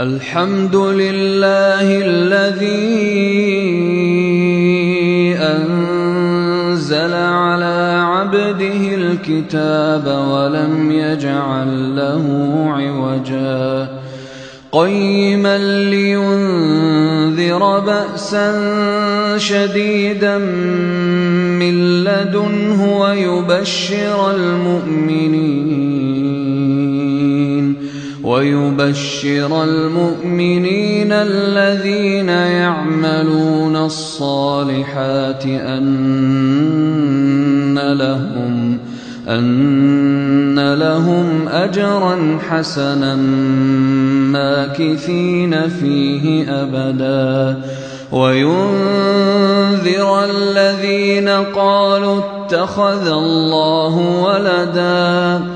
الحمد لله الذي أنزل على عبده الكتاب ولم يجعل له عوجا. قيما لينذر بأسا شديدا من لدنه ويبشر المؤمنين. ويبشر المؤمنين الذين يعملون الصالحات أن لهم أن لهم أجرا حسنا ماكثين فيه أبدا. وينذر الذين قالوا اتخذ الله ولدا.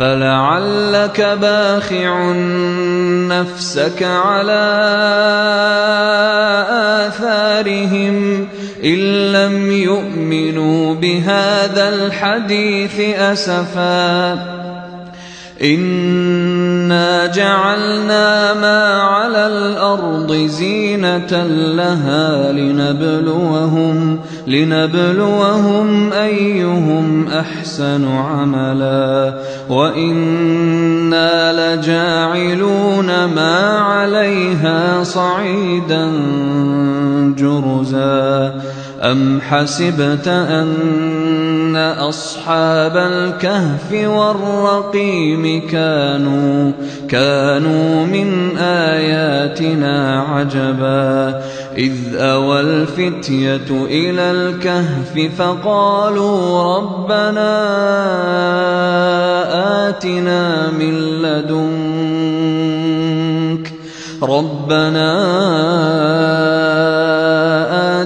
فلعلك باخع نفسك على آثارهم إن لم يؤمنوا بهذا الحديث أسفا. إنا جعلنا ما على الأرض زينة لها لنبلوهم لنبلوهم أيهم أحسن عملا وإنا لجاعلون ما عليها صعيدا جرزا أم حسبت أن أصحاب الكهف والرقيم كانوا كانوا من آياتنا عجبا إذ أوى الفتية إلى الكهف فقالوا ربنا آتنا من لدنك ربنا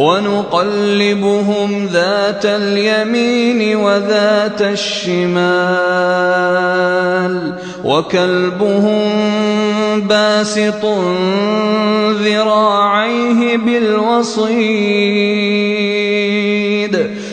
ونقلبهم ذات اليمين وذات الشمال وكلبهم باسط ذراعيه بالوصيد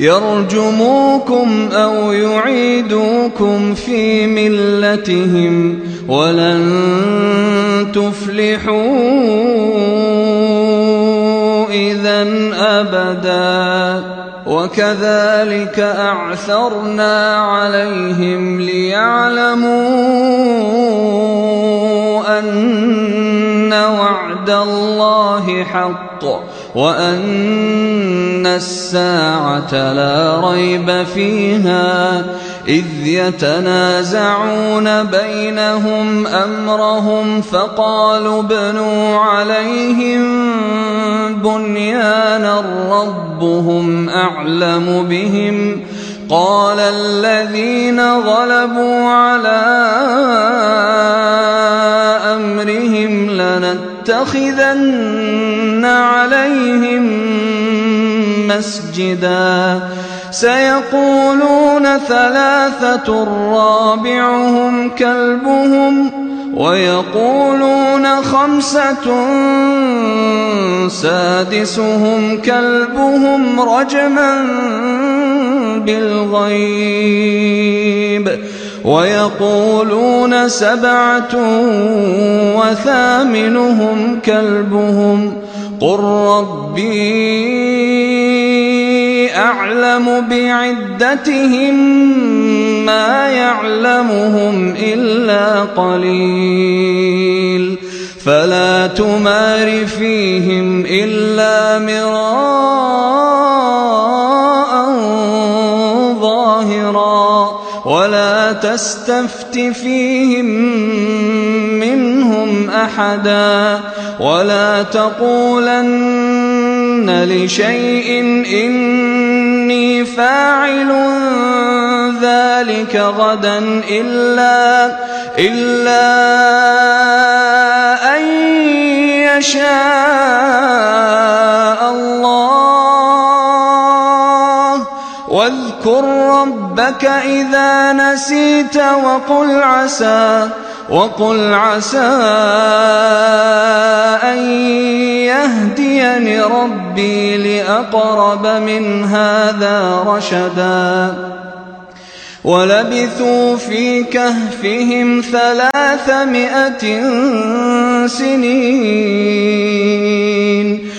يرجموكم أو يعيدوكم في ملتهم ولن تفلحوا إذا أبدا وكذلك أعثرنا عليهم ليعلموا أن وعد الله حق وأن الساعة لا ريب فيها إذ يتنازعون بينهم أمرهم فقالوا ابنوا عليهم بنيانا ربهم أعلم بهم قال الذين غلبوا على أمرهم لنتخذن عليهم مسجدا. سيقولون ثلاثة رابعهم كلبهم ويقولون خمسة سادسهم كلبهم رجما بالغيب. ويقولون سبعة وثامنهم كلبهم قل ربي أعلم بعدتهم ما يعلمهم إلا قليل فلا تمار فيهم إلا مراء تستفت فيهم منهم أحدا ولا تقولن لشيء إني فاعل ذلك غدا إلا إلا أن يشاء الله. واذكر ربك إذا نسيت وقل عسى وقل عسى أن يهديني ربي لأقرب من هذا رشدا. ولبثوا في كهفهم ثلاثمائة سنين.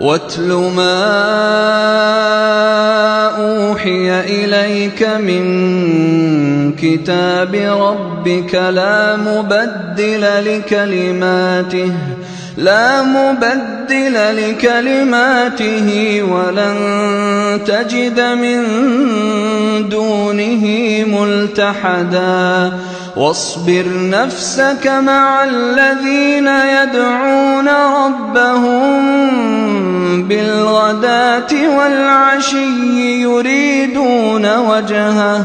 واتل ما أوحي إليك من كتاب ربك لا مبدل لكلماته لا مبدل لكلماته ولن تجد من دونه ملتحدا. واصبر نفسك مع الذين يدعون ربهم بالغداة والعشي يريدون وجهه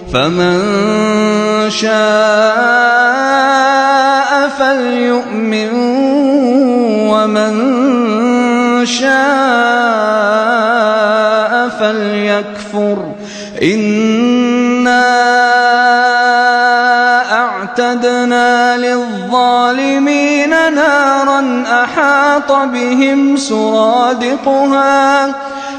فمن شاء فليؤمن ومن شاء فليكفر. إنا أعتدنا للظالمين نارا أحاط بهم سرادقها.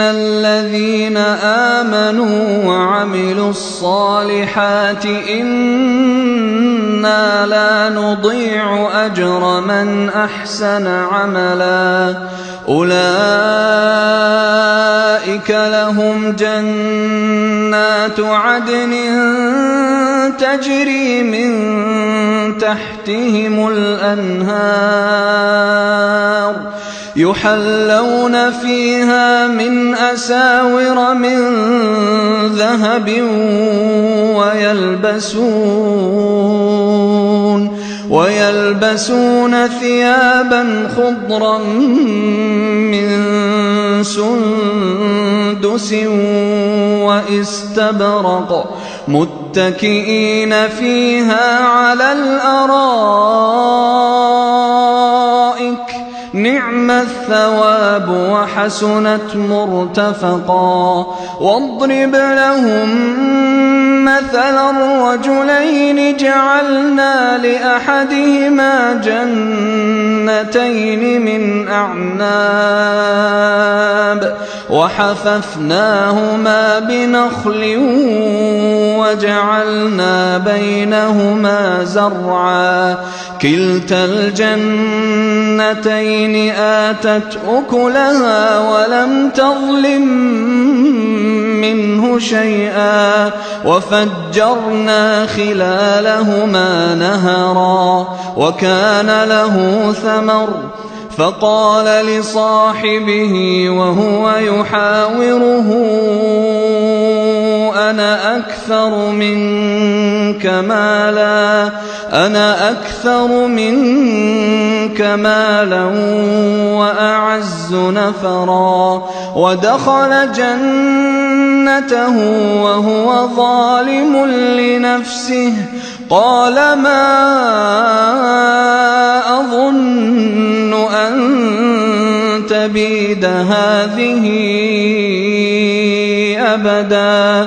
الذين آمنوا وعملوا الصالحات إنا لا نضيع أجر من أحسن عملا أولئك لهم جنات عدن تجري من تحتهم الأنهار يحلون فيها من أساور من ذهب ويلبسون ويلبسون ثيابا خضرا من سندس وإستبرق متكئين فيها على الأرائك نعم الثواب وحسنت مرتفقا. واضرب لهم مثلا الرجلين جعلنا لأحدهما جنتين من أعناب وحففناهما بنخل وجعلنا بينهما زرعا. كلتا الجنتين آتت أكلها ولم تظلم منه شيئا وفجرنا خلالهما نهرا وكان له ثمر فقال لصاحبه وهو يحاوره أنا أكثر منك مالا. أنا أكثر منك مالا وأعز نفرا. ودخل جنته وهو ظالم لنفسه. قال ما أظن أن تبيد هذه أبدا.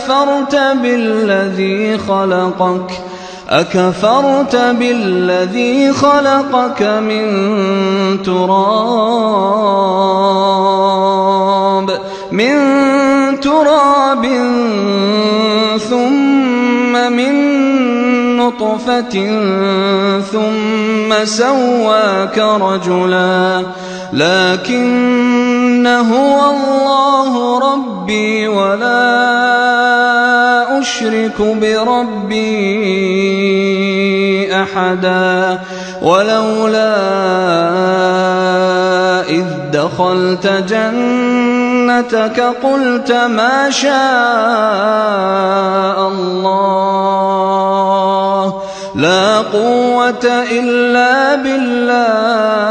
أكفرت بالذي خلقك ۖ؟ أكفرت بالذي خلقك من تراب من تراب ثم من نطفة ثم سواك رجلا لكن هو الله ربي ولا أشرك بربي أحدا ولولا إذ دخلت جنتك قلت ما شاء الله لا قوة إلا بالله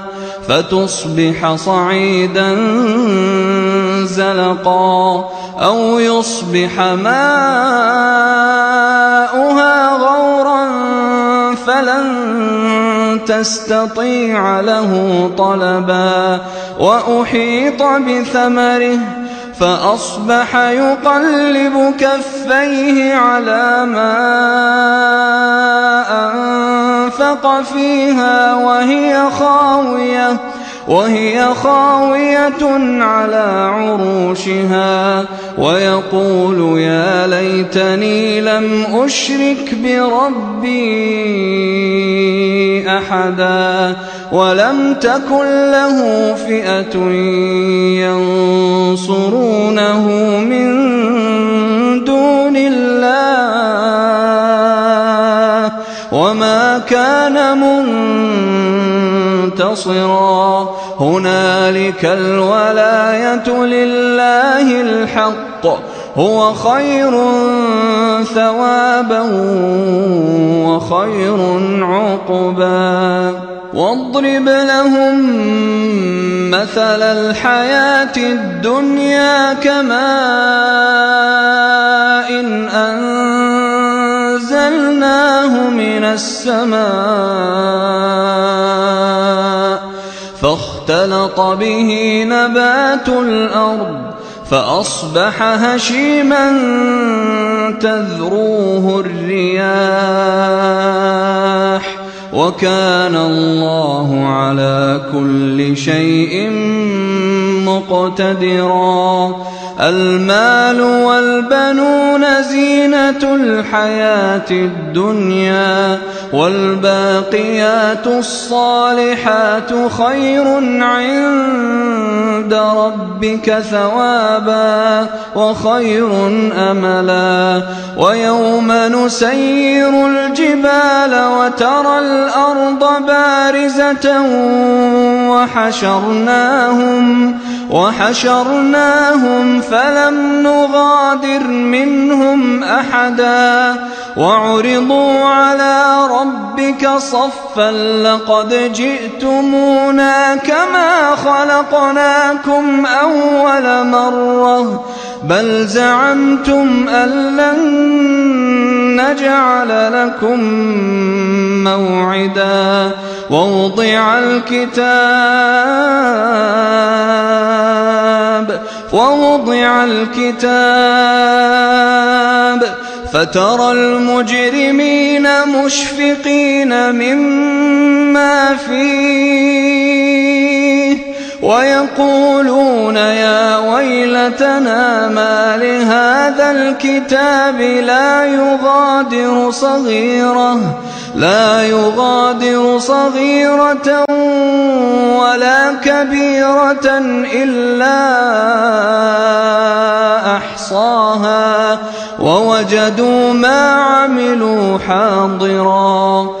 فتصبح صعيدا زلقا أو يصبح ماؤها غورا فلن تستطيع له طلبا وأحيط بثمره فأصبح يقلب كفيه على ما فيها وهي خاوية وهي خاوية على عروشها ويقول يا ليتني لم أشرك بربي أحدا ولم تكن له فئة ينصرونه منتصرا هنالك الولاية لله الحق. هو خير ثوابا وخير عقبا. واضرب لهم مثل الحياة الدنيا كماء أنزلناه من السماء. فاختلط به نبات الأرض فأصبح هشيما تذروه الرياح وكان الله على كل شيء مقتدرا المال والبنون زينة الحياة الدنيا والباقيات الصالحات خير عند ربك ثوابا وخير أملا ويوم نسير الجبال وترى الأرض بارزة وحشرناهم وحشرناهم فلم نغادر منهم أحدا وعرضوا على ربك صفا لقد جئتمونا كما خلقناكم أول مرة بل زعمتم أن لن نجعل لكم موعدا. ووضع الكتاب ووضع الكتاب. فترى المجرمين مشفقين مما فيه. ويقولون يا ويلتنا ما لهذا الكتاب لا يغادر صغيرة لا يغادر صغيرة ولا كبيرة إلا أحصاها ووجدوا ما عملوا حاضرا.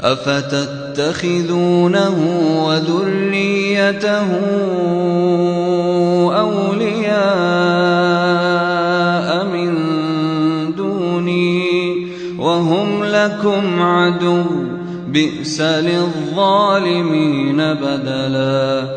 أفتتخذونه وذريته أولياء من دوني وهم لكم عدو بئس للظالمين بدلا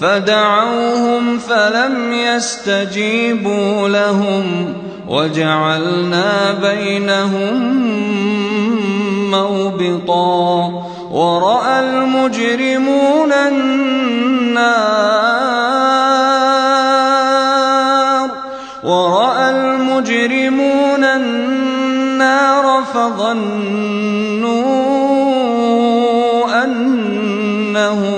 فدعوهم فلم يستجيبوا لهم وجعلنا بينهم موبقا ورأى المجرمون النار ورأى المجرمون النار فظنوا أنهم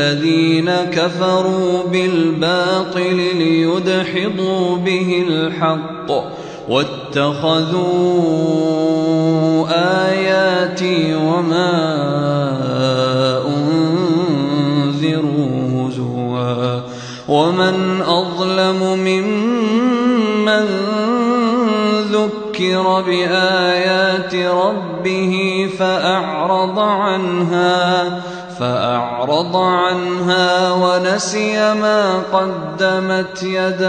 الذين كفروا بالباطل ليدحضوا به الحق واتخذوا آياتي وما أنذروا هزوا ومن أظلم ممن ذكر بآيات ربه فأعرض عنها فأعرض عنها ونسي ما قدمت يداه.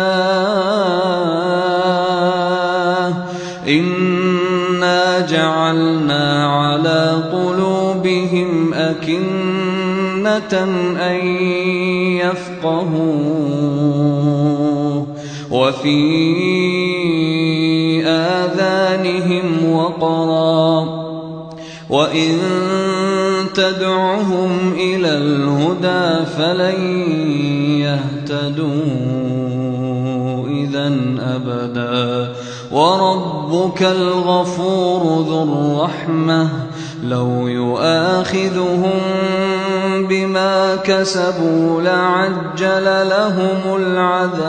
إنا جعلنا على قلوبهم أكنة أن يفقهوه. وفي آذانهم وقرا. وإن تدعهم إلى الهدى فلن يهتدوا إذا أبدا. وربك الغفور ذو الرحمة لو يؤاخذهم بما كسبوا لعجل لهم العذاب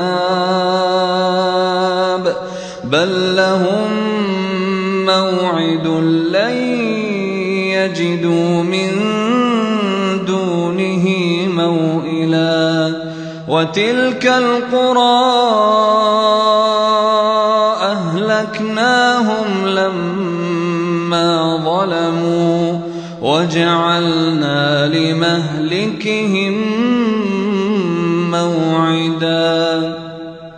بل لهم موعد لن يجدوا من دونه موئلا وتلك القرى أهلكناهم لما ظلموا وجعلنا لمهلكهم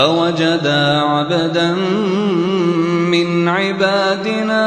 فوجدا عبدا من عبادنا.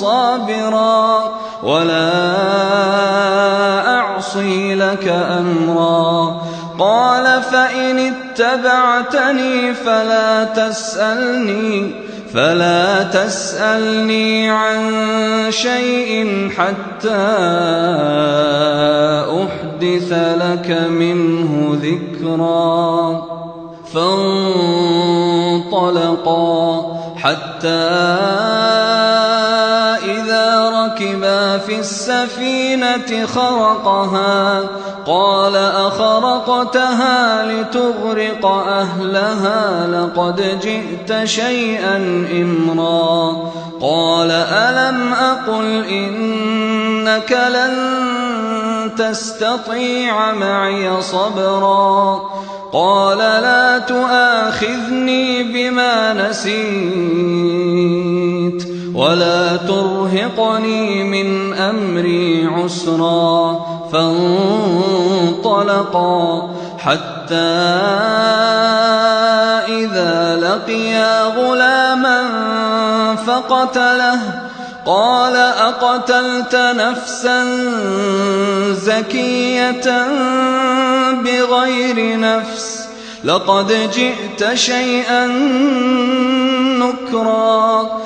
صابرا ولا أعصي لك أمرا. قال فإن اتبعتني فلا تسألني فلا تسألني عن شيء حتى أحدث لك منه ذكرا. فانطلقا حتى إذا ركبا في السفينة خرقها. قال أخرقتها لتغرق أهلها لقد جئت شيئا إمرا. قال ألم أقل إنك لن تستطيع معي صبرا. قال لا تؤاخذني بما نسيت. ولا ترهقني من أمري عسرا فانطلقا حتى إذا لقيا غلاما فقتله قال أقتلت نفسا زكية بغير نفس لقد جئت شيئا نكرا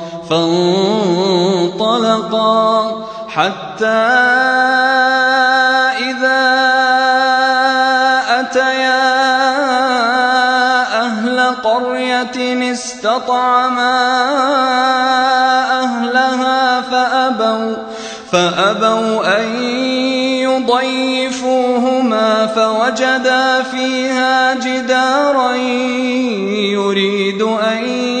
فانطلقا حتى إذا أتيا أهل قرية استطعما أهلها فأبوا فأبوا أن يضيفوهما فوجدا فيها جدارا يريد أن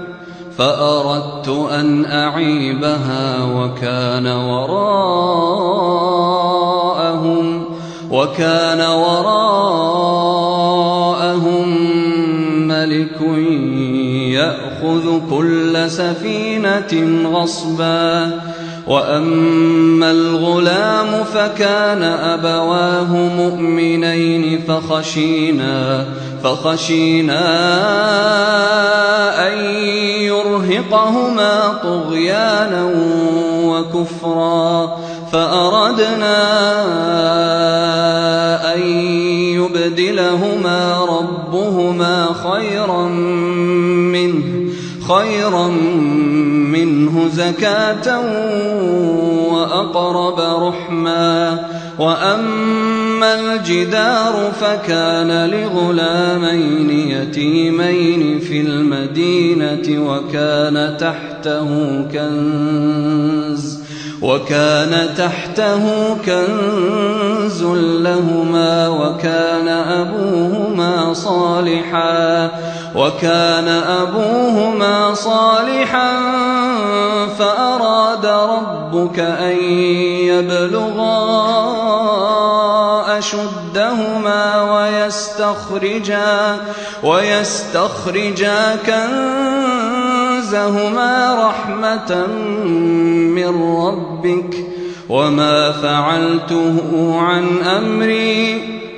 فأردت أن أعيبها وكان وراءهم وكان وراءهم ملك يأخذ كل سفينة غصبا. وأما الغلام فكان أبواه مؤمنين فخشينا فخشينا أن يرهقهما طغيانا وكفرا فأردنا أن يبدلهما ربهما خيرا منه خيرا منه زكاة وأقرب رحما وأما الجدار فكان لغلامين يتيمين في المدينة وكان تحته كنز وكان تحته كنز لهما وكان أبوهما صالحا وكان أبوهما صالحا فأراد ربك أن يبلغا أشدهما ويستخرجا ويستخرجا كنزهما رحمة من ربك وما فعلته عن أمري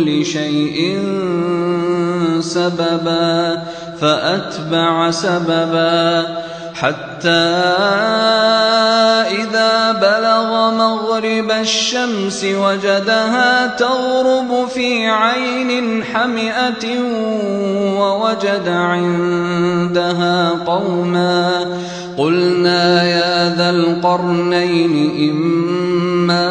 كل شيء سببا فأتبع سببا. حتى إذا بلغ مغرب الشمس وجدها تغرب في عين حمئة ووجد عندها قوما. قلنا يا ذا القرنين إما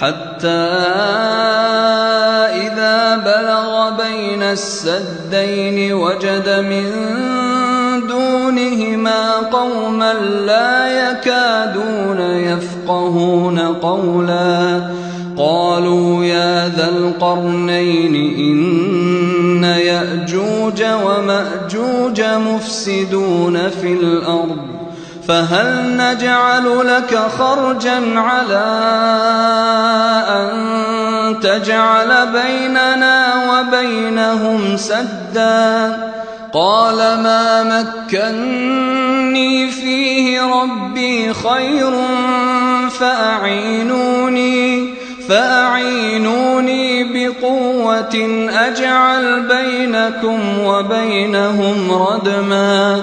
حتى إذا بلغ بين السدين وجد من دونهما قوما لا يكادون يفقهون قولا. قالوا يا ذا القرنين إن يأجوج ومأجوج مفسدون في الأرض. فهل نجعل لك خرجا على أن تجعل بيننا وبينهم سدا؟ قال ما مكني فيه ربي خير فأعينوني فأعينوني بقوة أجعل بينكم وبينهم ردما.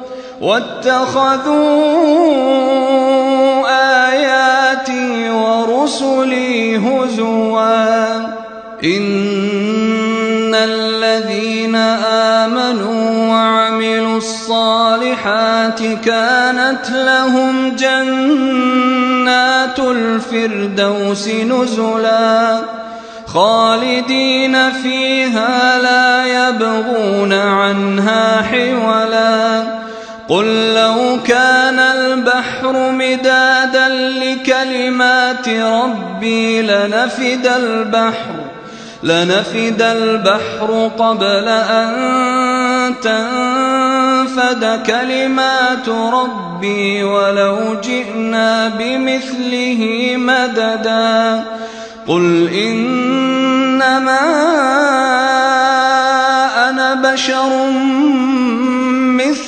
واتخذوا آياتي ورسلي هزوا. إن الذين آمنوا وعملوا الصالحات كانت لهم جنات الفردوس نزلا. خالدين فيها لا يبغون عنها حولا. قل لو كان البحر مدادا لكلمات ربي لنفد البحر لنفد البحر قبل أن تنفد كلمات ربي ولو جئنا بمثله مددا. قل إنما أنا بشر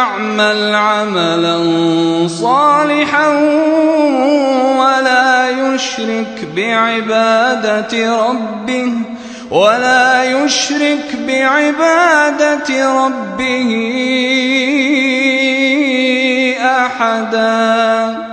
فليعمل عملا صالحا ولا يشرك بعبادة ربه ولا يشرك بعبادة ربه أحداً.